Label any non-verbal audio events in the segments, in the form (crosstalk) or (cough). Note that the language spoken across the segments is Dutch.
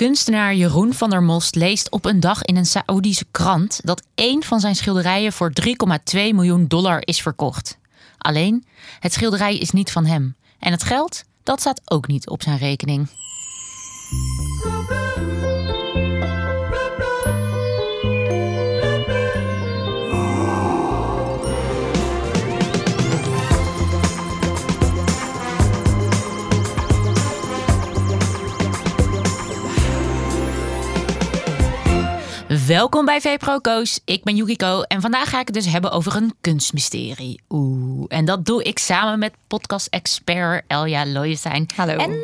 Kunstenaar Jeroen van der Most leest op een dag in een Saoedische krant dat één van zijn schilderijen voor 3,2 miljoen dollar is verkocht. Alleen, het schilderij is niet van hem. En het geld, dat staat ook niet op zijn rekening. Welkom bij VProCo's. Ik ben Yukiko en vandaag ga ik het dus hebben over een kunstmysterie. Oeh, en dat doe ik samen met podcast-expert Elja Looijestein. Hallo. En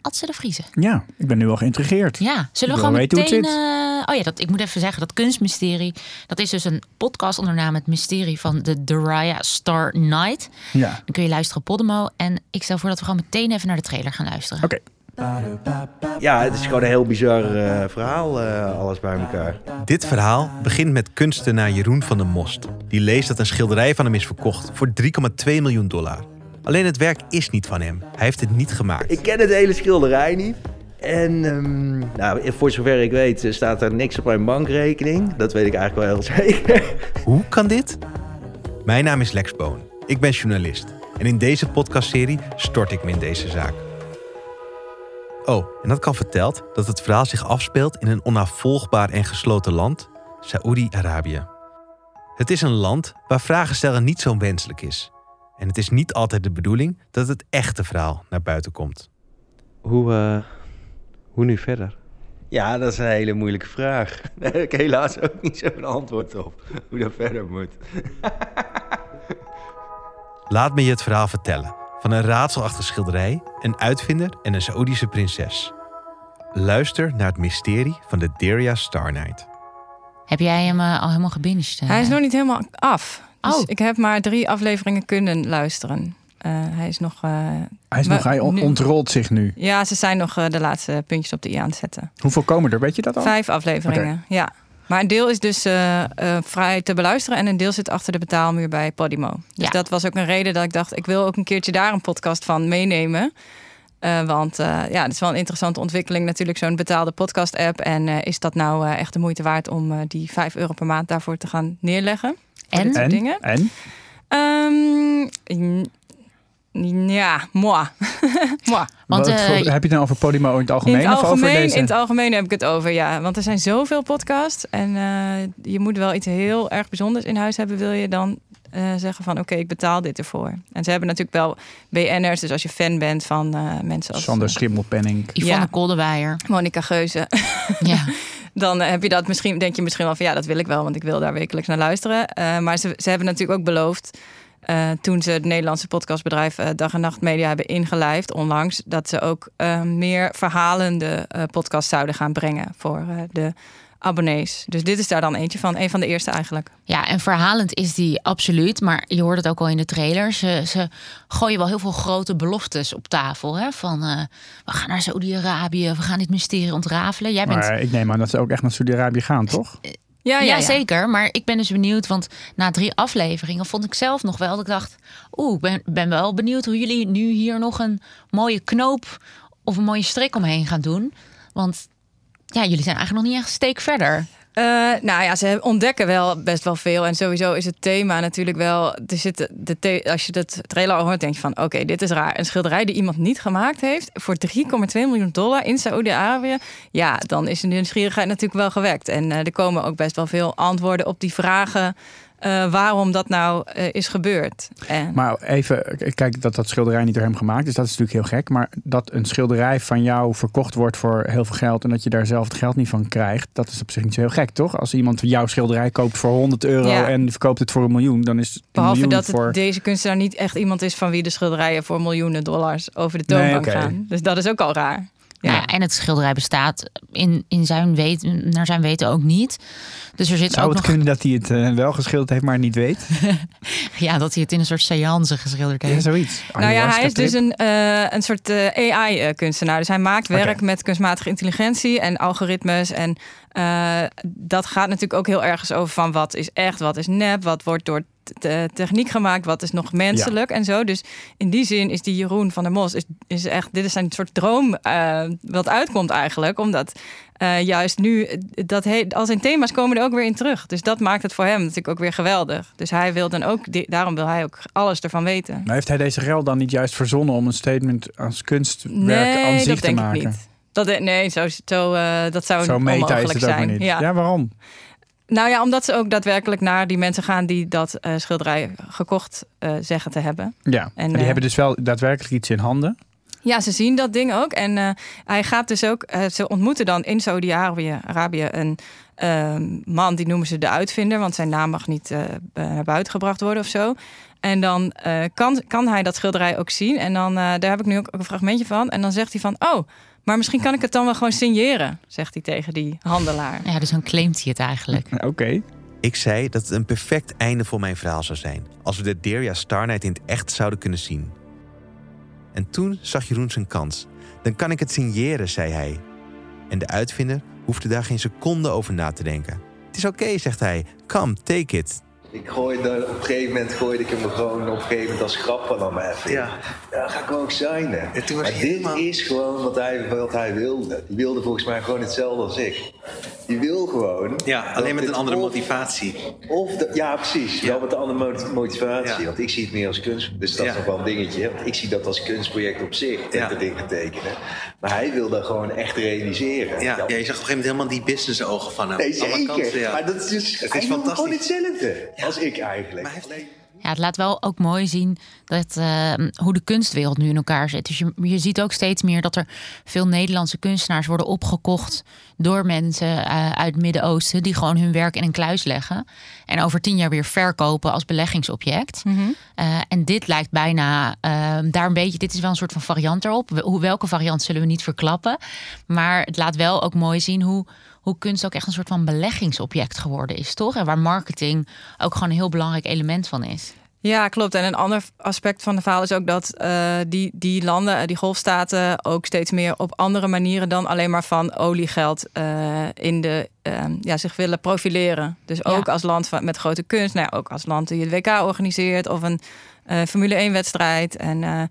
Adse de Vriezen. Ja, ik ben nu al geïnteresseerd. Ja, zullen we gewoon wil weten hoe meteen... het eh, oh ja, dat, ik moet even zeggen, dat kunstmysterie... dat is dus een podcast onder naam Het Mysterie van de Dariah Star Night. Ja, Dan kun je luisteren op Podimo. En ik stel voor dat we gewoon meteen even naar de trailer gaan luisteren. oké. Ja, het is gewoon een heel bizar eh, verhaal, eh, alles bij elkaar. Dit verhaal begint met kunstenaar Jeroen van der Most. Die leest dat een schilderij van hem is verkocht voor 3,2 miljoen dollar. Alleen het werk is niet van hem. Hij heeft het niet gemaakt. Ik ken het hele schilderij niet. En ehm, nou, voor zover ik weet eh, staat er niks op mijn bankrekening. Dat weet ik eigenlijk wel heel (laughs) zeker. Hoe kan dit? Mijn naam is Lex Boon. Ik ben journalist. En in deze podcastserie stort ik me in deze zaak. Oh, en dat kan verteld dat het verhaal zich afspeelt in een onafvolgbaar en gesloten land, Saoedi-Arabië. Het is een land waar vragen stellen niet zo wenselijk is. En het is niet altijd de bedoeling dat het echte verhaal naar buiten komt. Hoe, eh, hoe nu verder? Ja, dat is een hele moeilijke vraag. (laughs) Daar heb ik helaas ook niet zo'n antwoord op. Hoe dat verder moet. (laughs) Laat me je het verhaal vertellen. Van een raadselachtig schilderij, een uitvinder en een Saoedische prinses. Luister naar het mysterie van de Deria Star Night. Heb jij hem eh, al helemaal gebinged? eh? Hij is nog niet helemaal af. Dus Oh. ik heb maar drie afleveringen kunnen luisteren. Eh, hij is nog... eh, Hij, is nog, hij on- nu- ontrolt zich nu. ja, ze zijn nog de laatste puntjes op de i aan het zetten. Hoeveel komen er? Weet je dat al? Vijf afleveringen, ja. Maar een deel is dus eh, eh, vrij te beluisteren en een deel zit achter de betaalmuur bij Podimo. Dus Ja. dat was ook een reden dat ik dacht, ik wil ook een keertje daar een podcast van meenemen. Eh, want eh, ja, het is wel een interessante ontwikkeling natuurlijk, zo'n betaalde podcast-app. En eh, is dat nou eh, echt de moeite waard om eh, die 5 euro per maand daarvoor te gaan neerleggen? En? dit soort En? dingen? En? Ehm, ja, moi. (laughs) moi. Want, eh, voor- heb je het nou over Podimo in het algemeen, In het of over algemeen, deze? in het algemeen heb ik het over, ja. Want er zijn zoveel podcasts. En eh, je moet wel iets heel erg bijzonders in huis hebben... wil je dan eh, zeggen van oké, ik betaal dit ervoor. En ze hebben natuurlijk wel BN'ers. Dus als je fan bent van eh, mensen als Sander Schimmelpenning. Yvonne Ja. Koldewijer. Monica Geuze... (laughs) Ja. dan heb je dat misschien, denk je misschien wel van ja, dat wil ik wel, want ik wil daar wekelijks naar luisteren. Eh, maar ze, ze hebben natuurlijk ook beloofd. Eh, toen ze het Nederlandse podcastbedrijf eh, Dag en Nacht Media hebben ingelijfd onlangs, dat ze ook eh, meer verhalende eh podcasts zouden gaan brengen voor eh, de abonnees. Dus dit is daar dan eentje van, een van de eerste eigenlijk. ja, en verhalend is die absoluut. Maar je hoort het ook al in de trailer. Ze, ze gooien wel heel veel grote beloftes op tafel. Hè? Van eh, we gaan naar Saoedi-Arabië, we gaan dit mysterie ontrafelen. Jij bent Maar ik neem aan dat ze ook echt naar Saudi-Arabië gaan, toch? Ja, Ja, zeker. Maar ik ben dus benieuwd, want na drie afleveringen vond ik zelf nog wel dat ik dacht, oeh, ik ben, ben wel benieuwd hoe jullie nu hier nog een mooie knoop of een mooie strik omheen gaan doen. Want ja, jullie zijn eigenlijk nog niet echt een steek verder. Eh, nou ja, ze ontdekken wel best wel veel. En sowieso is het thema natuurlijk wel. Er zit de als je dat trailer hoort, denk je van: oké, dit is raar. Een schilderij die iemand niet gemaakt heeft voor 3,2 miljoen dollar in Saoedi-Arabië. Ja, dan is de nieuwsgierigheid natuurlijk wel gewekt. En eh, er komen ook best wel veel antwoorden op die vragen. Eh, waarom dat nou eh, is gebeurd. En, Maar even, kijk, dat dat schilderij niet door hem gemaakt is, dat is natuurlijk heel gek. Maar dat een schilderij van jou verkocht wordt voor heel veel geld en dat je daar zelf het geld niet van krijgt, dat is op zich niet zo heel gek, toch? Als iemand jouw schilderij koopt voor 100 euro Ja. en verkoopt het voor een miljoen, dan is het Behalve miljoen dat het voor... deze kunstenaar niet echt iemand is van wie de schilderijen voor miljoenen dollars over de Nee, toonbank gaan. Dus dat is ook al raar. Ja. Ja, en het schilderij bestaat in, in zijn weten, naar zijn weten ook niet. Dus er zit Zou ook het nog... kunnen dat hij het eh, wel geschilderd heeft, maar niet weet? (laughs) Ja, dat hij het in een soort seance geschilderd Ja, heeft. zoiets. Nou ja, hij is dus een, eh, een soort AI-kunstenaar. Dus hij maakt werk met kunstmatige intelligentie en algoritmes. En eh, dat gaat natuurlijk ook heel ergens over van wat is echt, wat is nep, wat wordt door te- techniek gemaakt, wat is nog menselijk en zo. Dus in die zin is die Jeroen van der Mos is, is echt, dit is een soort droom eh, wat uitkomt eigenlijk, omdat eh, juist nu dat he, al zijn thema's komen er ook weer in terug. Dus dat maakt het voor hem natuurlijk ook weer geweldig. Dus hij wil dan ook, daarom wil hij ook alles ervan weten. Maar heeft hij deze rel dan niet juist verzonnen om een statement als kunstwerk aan Nee, zich dat te denk ik maken? niet. Dat, nee, zo, zo, eh, dat zou Zo meta is het zijn. niet. Ja. Ja. waarom? Nou ja, omdat ze ook daadwerkelijk naar die mensen gaan die dat eh, schilderij gekocht eh, zeggen te hebben. Ja, en, En, die hebben dus wel daadwerkelijk iets in handen. Ja, ze zien dat ding ook. En hij gaat dus ook. ze ontmoeten dan in Saudi-Arabië Arabië een ehm, man, die noemen ze de uitvinder, want zijn naam mag niet naar buiten gebracht worden of zo. En dan kan, kan hij dat schilderij ook zien. En dan, daar heb ik nu ook een fragmentje van. En dan zegt hij van, oh, maar misschien kan ik het dan wel gewoon signeren, zegt hij tegen die handelaar. Ja, dus dan claimt hij het eigenlijk. (laughs) Oké. Ik zei dat het een perfect einde voor mijn verhaal zou zijn als we de Deria Starnight in het echt zouden kunnen zien. En toen zag Jeroen zijn kans. Dan kan ik het signeren, zei hij. En de uitvinder hoefde daar geen seconde over na te denken. Het is oké, zegt hij. Come, take it. Ik gooide, op een gegeven moment gooide ik hem gewoon op een gegeven moment als grap van dan maar even. Ja. ja, ga ik ook signen. En toen was maar dit helemaal- is gewoon wat hij, wat hij wilde. Die wilde volgens mij gewoon hetzelfde als ik. Die wil gewoon. Ja, alleen met een andere of- motivatie. Of de, ja, precies. Ja. Wel met een andere mot- motivatie. Ja. Want ik zie het meer als kunst. Dus dat is nog wel een dingetje. Want ik zie dat als kunstproject op zich. Ja. Dat dingen tekenen. Maar hij wil dat gewoon echt realiseren. Ja, je zag op een gegeven moment helemaal die business ogen van hem. Nee, zeker. kanten, ja. Maar dat is dus. Het hij is gewoon fantastisch. hetzelfde als ik eigenlijk. Maar hij heeft- Ja, het laat wel ook mooi zien dat, eh, hoe de kunstwereld nu in elkaar zit. Dus je, je ziet ook steeds meer dat er veel Nederlandse kunstenaars worden opgekocht door mensen eh, uit het Midden-Oosten die gewoon hun werk in een kluis leggen en over tien jaar weer verkopen als beleggingsobject. Eh, en dit lijkt bijna eh, daar een beetje. Dit is wel een soort van variant erop. Hoe welke variant zullen we niet verklappen, maar het laat wel ook mooi zien hoe hoe kunst ook echt een soort van beleggingsobject geworden is, toch? En waar marketing ook gewoon een heel belangrijk element van is. Ja, klopt. En een ander aspect van het verhaal is ook dat eh, die, die landen, eh, die golfstaten, ook steeds meer op andere manieren dan alleen maar van oliegeld eh, in de, eh, ja, zich willen profileren. Dus ook Ja. als land van, met grote kunst, nou ja, ook als land die het WK organiseert of een eh, Formule 1 wedstrijd. En Ja.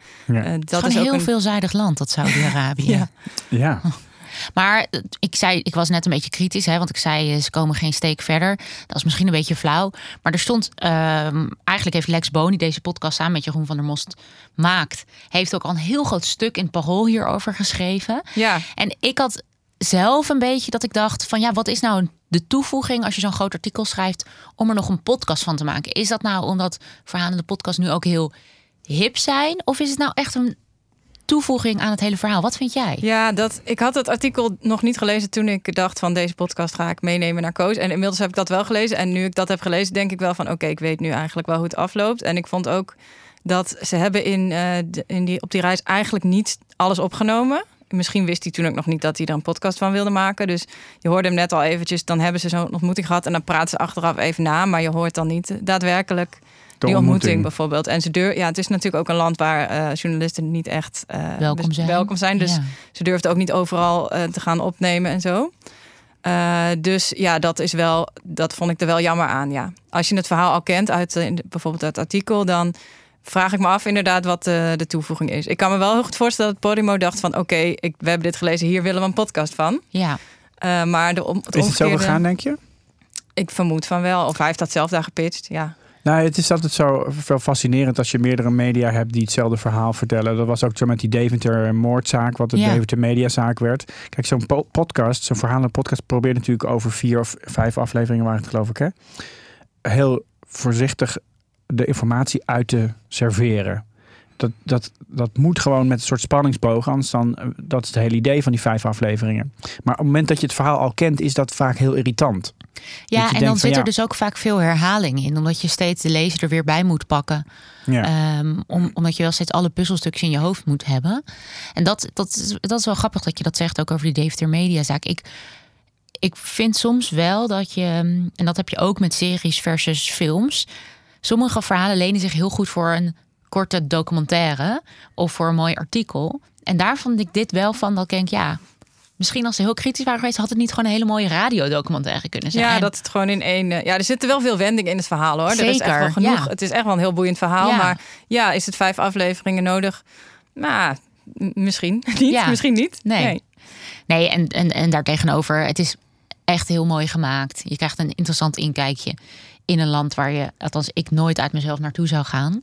Dat is is een ook heel een. veelzijdig land, dat Saudi-Arabië. (laughs) Ja. Ja. (laughs) Maar ik zei, ik was net een beetje kritisch, hè, want ik zei eh, ze komen geen steek verder. Dat is misschien een beetje flauw. Maar er stond, ehm, eigenlijk heeft Lex Boon, die deze podcast samen met Jeroen van der Most maakt, heeft ook al een heel groot stuk in het Parool hierover geschreven. Ja. En ik had zelf een beetje dat ik dacht van ja, wat is nou de toevoeging als je zo'n groot artikel schrijft om er nog een podcast van te maken? Is dat nou omdat verhalende podcasts nu ook heel hip zijn? Of is het nou echt een toevoeging aan het hele verhaal? Wat vind jij? Ja, dat, ik had het artikel nog niet gelezen toen ik dacht van deze podcast ga ik meenemen naar Koos. En inmiddels heb ik dat wel gelezen. En nu ik dat heb gelezen, denk ik wel van oké, ik weet nu eigenlijk wel hoe het afloopt. En ik vond ook dat ze hebben in, de- in die, op die reis eigenlijk niet alles opgenomen. Misschien wist hij toen ook nog niet dat hij er een podcast van wilde maken. Dus je hoorde hem net al eventjes. Dan hebben ze zo'n ontmoeting gehad. En dan praten ze achteraf even na. Maar je hoort dan niet daadwerkelijk ontmoeting, ontmoeting. bijvoorbeeld. En ze deur, ja, het is natuurlijk ook een land waar eh, journalisten niet echt eh, Welkom zijn. welkom zijn. Dus Ja. ze durfde ook niet overal eh, te gaan opnemen en zo. Eh, dus ja, dat is wel, dat vond ik er wel jammer aan. Ja. Als je het verhaal al kent uit bijvoorbeeld het artikel, dan vraag ik me af inderdaad wat eh, de toevoeging is. Ik kan me wel heel goed voorstellen dat Podimo dacht van oké, ik we hebben dit gelezen, hier willen we een podcast van. Ja, Eh, maar de, om, het Is het zo gegaan, denk je? Ik vermoed van wel. Of hij heeft dat zelf daar gepitcht. Ja. Nou, het is altijd zo veel fascinerend als je meerdere media hebt die hetzelfde verhaal vertellen. Dat was ook zo met die Deventer moordzaak, wat de Ja. Deventer mediazaak werd. Kijk, zo'n po- podcast, zo'n verhalende podcast probeert natuurlijk over vier of vijf afleveringen waren het geloof ik, hè? Heel voorzichtig de informatie uit te serveren. Dat, dat, dat moet gewoon met een soort spanningsboog, anders dan, eh, dat is het hele idee van die vijf afleveringen. Maar op het moment dat je het verhaal al kent, is dat vaak heel irritant. Ja en dan zit er ja. dus ook vaak veel herhaling in. Omdat je steeds de lezer er weer bij moet pakken. Ja. Ehm, om, omdat je wel steeds alle puzzelstukjes in je hoofd moet hebben. En dat, dat, is, dat is wel grappig dat je dat zegt ook over die Deventer Mediazaak. Ik, ik vind soms wel dat je, en dat heb je ook met series versus films. Sommige verhalen lenen zich heel goed voor een korte documentaire of voor een mooi artikel. En daar vond ik dit wel van dat ik denk, ja, misschien als ze heel kritisch waren geweest, had het niet gewoon een hele mooie radiodocumentaire kunnen zijn. Ja, dat het gewoon in één. eh, Ja, er zitten wel veel wendingen in het verhaal hoor. Er is echt Zeker, wel genoeg. ja. Het is echt wel een heel boeiend verhaal. Ja. Maar ja, is het vijf afleveringen nodig? Nou, misschien (laughs) niet. Ja. Misschien niet. Nee. Nee, en, en, en daartegenover, het is echt heel mooi gemaakt. Je krijgt een interessant inkijkje in een land waar je, althans ik nooit uit mezelf naartoe zou gaan.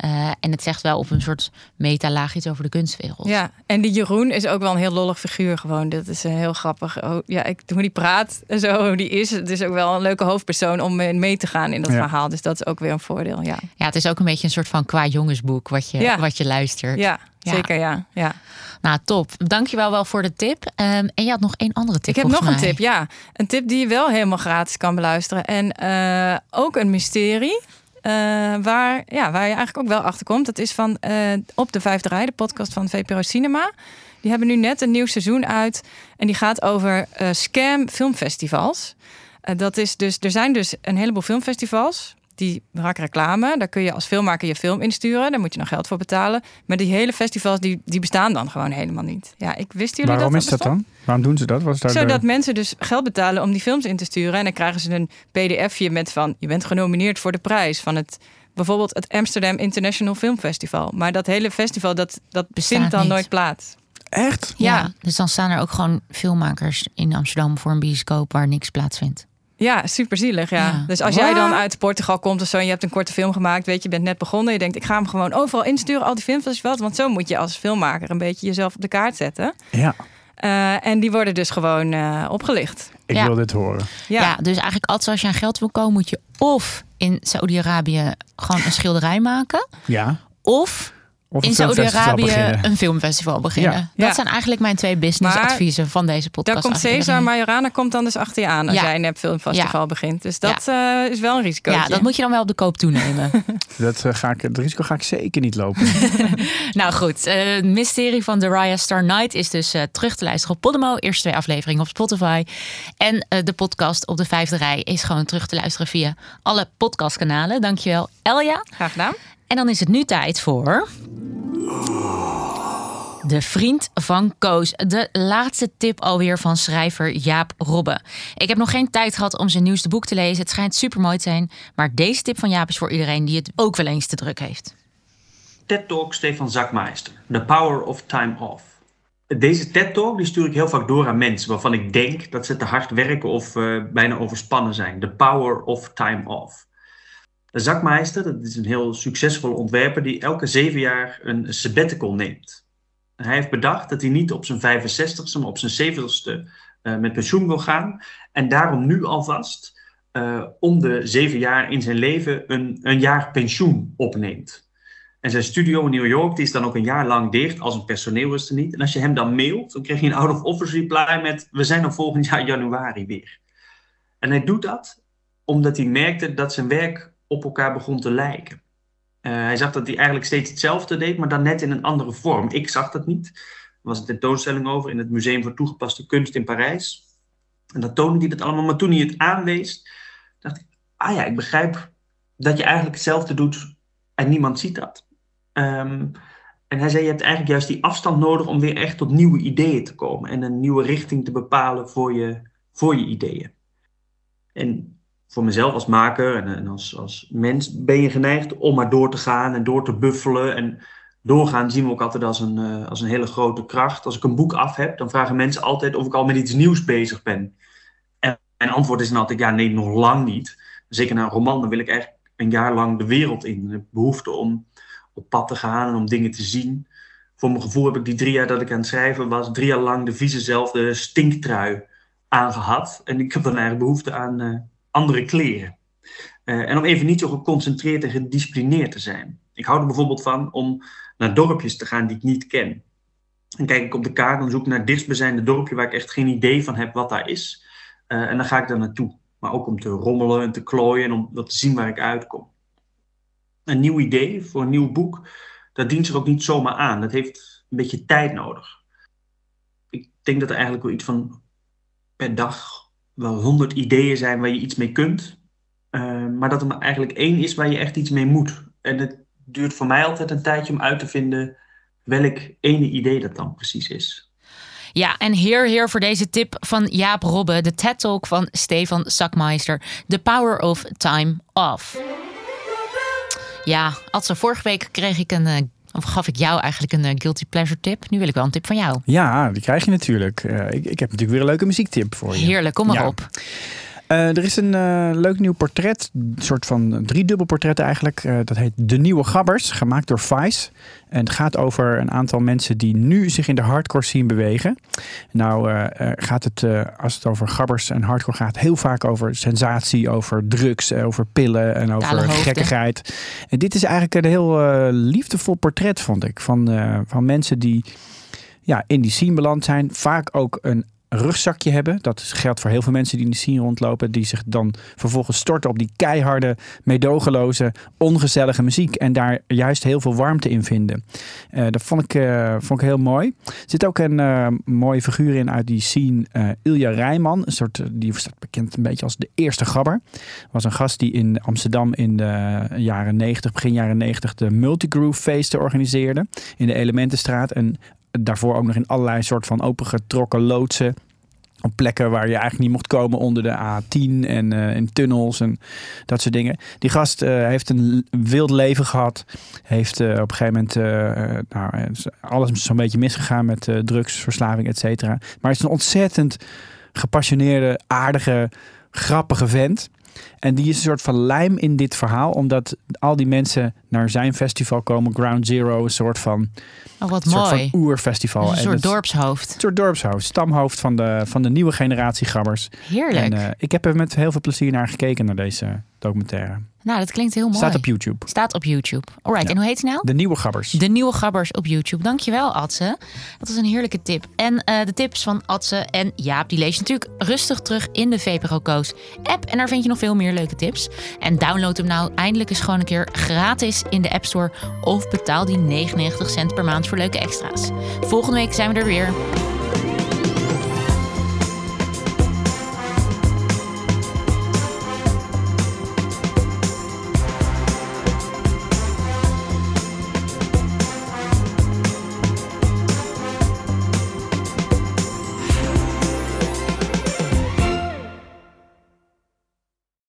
Eh, en het zegt wel op een soort metalaag iets over de kunstwereld. Ja, en die Jeroen is ook wel een heel lollig figuur gewoon. Dat is eh, heel grappig. Oh, ja, ik, hoe die praat en zo, hoe die is. Het is ook wel een leuke hoofdpersoon om mee te gaan in dat Ja. verhaal. Dus dat is ook weer een voordeel, ja. Ja, het is ook een beetje een soort van qua jongensboek wat je, Ja. wat je luistert. Ja, Ja. zeker ja. ja. Nou, top. Dankjewel wel voor de tip. Ehm, en je had nog één andere tip Ik heb nog een tip, ja. Een tip die je wel helemaal gratis kan beluisteren. En eh, ook een mysterie. Eh, waar, ja, waar je eigenlijk ook wel achter komt. Dat is van eh, Op de Vijfde Rij, de podcast van VPRO Cinema. Die hebben nu net een nieuw seizoen uit. En die gaat over eh, scam filmfestivals. Dat is dus, er zijn dus een heleboel filmfestivals. Die maken reclame. Daar kun je als filmmaker je film insturen. Daar moet je nog geld voor betalen. Maar die hele festivals die, die bestaan dan gewoon helemaal niet. Ja, ik wist jullie Waarom dat is dat dan? Waarom doen ze dat? Was daar zodat de- mensen dus geld betalen om die films in te sturen. En dan krijgen ze een pdfje met van... je bent genomineerd voor de prijs van het... bijvoorbeeld het Amsterdam International Film Festival. Maar dat hele festival, dat, dat Bestaat vindt dan niet. nooit plaats. Echt? Ja, Ja. dus dan staan er ook gewoon filmmakers in Amsterdam voor een bioscoop waar niks plaatsvindt. Ja, super zielig, ja. Ja. Dus als jij dan uit Portugal komt of zo... en je hebt een korte film gemaakt, weet je, je bent net begonnen... je denkt, ik ga hem gewoon overal insturen, al die filmfestivals... want zo moet je als filmmaker een beetje jezelf op de kaart zetten. Ja, Eh, en die worden dus gewoon eh, opgelicht. ik Ja. wil dit horen. Ja. Ja, dus eigenlijk altijd als je aan geld wil komen, moet je of in Saudi-Arabië gewoon een schilderij maken, Ja. of, Of in filmfestival Saudi-Arabië een filmfestival beginnen. Ja. Dat Ja. zijn eigenlijk mijn twee businessadviezen van deze podcast. daar komt Cesar Majorana komt dan dus achter je aan... als Ja. jij een nepfilmfestival Ja. begint. Dus dat eh, is wel een risico. Ja, dat moet je dan wel op de koop toenemen. (laughs) Dat, eh, ga ik, het risico ga ik zeker niet lopen. (laughs) nou goed, eh, het mysterie van The Raya Star Night is dus eh, terug te luisteren op Podimo. Eerste twee afleveringen op Spotify. En eh, de podcast op de vijfde rij is gewoon terug te luisteren via alle podcastkanalen. Dankjewel Elja. Graag gedaan. En dan is het nu tijd voor... De vriend van Koos. De laatste tip alweer van schrijver Jaap Robbe. Ik heb nog geen tijd gehad om zijn nieuwste boek te lezen. Het schijnt super mooi te zijn. Maar deze tip van Jaap is voor iedereen die het ook wel eens te druk heeft. TED Talk Stefan Zakmeister. The Power of Time Off. Deze TED Talk die stuur ik heel vaak door aan mensen waarvan ik denk dat ze te hard werken of eh, bijna overspannen zijn. The Power of Time Off. De Zakmeister, dat is een heel succesvolle ontwerper die elke zeven jaar een sabbatical neemt. Hij heeft bedacht dat hij niet op zijn 65ste, maar op zijn 70ste eh, met pensioen wil gaan. En daarom nu alvast eh, om de zeven jaar in zijn leven een, een jaar pensioen opneemt. En zijn studio in New York die is dan ook een jaar lang dicht, als een personeel is er niet. En als je hem dan mailt, dan krijg je een out-of-office reply met... we zijn er volgend jaar januari weer. En hij doet dat omdat hij merkte dat zijn werk op elkaar begon te lijken. Eh, hij zag dat hij eigenlijk steeds hetzelfde deed, maar dan net in een andere vorm. Ik zag dat niet. Er was een tentoonstelling over in het Museum voor Toegepaste Kunst in Parijs. En dat toonde hij dat allemaal. Maar toen hij het aanwees, dacht ik... ah ja, ik begrijp dat je eigenlijk hetzelfde doet en niemand ziet dat. Ehm, en hij zei, je hebt eigenlijk juist die afstand nodig om weer echt tot nieuwe ideeën te komen. En een nieuwe richting te bepalen voor je, voor je ideeën. En voor mezelf als maker en, en als, als mens ben je geneigd om maar door te gaan en door te buffelen. En doorgaan zien we ook altijd als een, eh, als een hele grote kracht. Als ik een boek af heb, dan vragen mensen altijd of ik al met iets nieuws bezig ben. En mijn antwoord is dan altijd, ja nee, nog lang niet. Zeker na een roman, dan wil ik eigenlijk een jaar lang de wereld in. Ik behoefte om op pad te gaan en om dingen te zien. Voor mijn gevoel heb ik die drie jaar dat ik aan het schrijven was, drie jaar lang de viezezelfde stinktrui aangehad. En ik heb dan eigenlijk behoefte aan uh, andere kleren. Uh, en om even niet zo geconcentreerd en gedisciplineerd te zijn. Ik hou er bijvoorbeeld van om naar dorpjes te gaan die ik niet ken. Dan kijk ik op de kaart en zoek naar het dichtstbijzijnde dorpje waar ik echt geen idee van heb wat daar is. Uh, en dan ga ik daar naartoe. Maar ook om te rommelen en te klooien en om te zien waar ik uitkom een nieuw idee voor een nieuw boek, dat dient zich ook niet zomaar aan. Dat heeft een beetje tijd nodig. Ik denk dat er eigenlijk wel iets van per dag wel honderd ideeën zijn waar je iets mee kunt. Uh, maar dat er maar eigenlijk één is waar je echt iets mee moet. En het duurt voor mij altijd een tijdje om uit te vinden welk ene idee dat dan precies is. Ja, en heer, heer voor deze tip van Jaap Robbe. De TED Talk van Stefan Sakmeister. The Power of Time Off. Ja, Adse, vorige week kreeg ik een... Of gaf ik jou eigenlijk een eh, guilty pleasure tip. Nu wil ik wel een tip van jou. Ja, die krijg je natuurlijk. Eh, ik, ik heb natuurlijk weer een leuke muziektip voor je. Heerlijk, kom maar Ja. op. Eh, er is een eh, leuk nieuw portret, een soort van driedubbel portret eigenlijk. Eh, dat heet De Nieuwe Gabbers, gemaakt door Vice. En het gaat over een aantal mensen die nu zich in de hardcore scene bewegen. Nou gaat het, als het over gabbers en hardcore gaat, heel vaak over sensatie, over drugs, over pillen en over Kale gekkigheid. En dit is eigenlijk een heel liefdevol portret, vond ik, van, van mensen die ja, in die scene beland zijn. Vaak ook een rugzakje hebben. Dat geldt voor heel veel mensen die in die scene rondlopen. Die zich dan vervolgens storten op die keiharde, meedogenloze, ongezellige muziek. En daar juist heel veel warmte in vinden. Eh, dat vond ik, eh, vond ik heel mooi. Er zit ook een eh, mooie figuur in uit die scene. Ilja Rijman. Een soort, die staat bekend een beetje als de eerste gabber. Was een gast die in Amsterdam in de jaren 90, begin jaren 90 de Multigroove feesten organiseerde. In de Elementenstraat. En daarvoor ook nog in allerlei soort van opengetrokken loodsen. Op plekken waar je eigenlijk niet mocht komen onder de A10 en eh, in tunnels en dat soort dingen. Die gast eh, heeft een wild leven gehad. Heeft eh, op een gegeven moment nou, alles zo'n beetje misgegaan met eh, drugsverslaving, et cetera. Maar hij is een ontzettend gepassioneerde, aardige, grappige vent. En die is een soort van lijm in dit verhaal, omdat al die mensen naar zijn festival komen. Ground Zero, een soort van, Oh, wat een soort van oerfestival. Een En soort het- dorpshoofd. een soort dorpshoofd, stamhoofd van de, van de nieuwe generatie gabbers. Heerlijk. En eh, ik heb er met heel veel plezier naar gekeken, naar deze documentaire. Nou, dat klinkt heel mooi. Staat op YouTube. Staat op YouTube. Alright, Ja. en hoe heet hij nou? De nieuwe gabbers. De nieuwe gabbers op YouTube. Dankjewel, Adse. Dat is een heerlijke tip. En eh, de tips van Adse en Jaap, die lees je natuurlijk rustig terug in de VPRO Koos app. En daar vind je nog veel meer leuke tips. En download hem nou eindelijk eens gewoon een keer gratis in de App Store. Of betaal die 99 cent per maand voor leuke extra's. Volgende week zijn we er weer.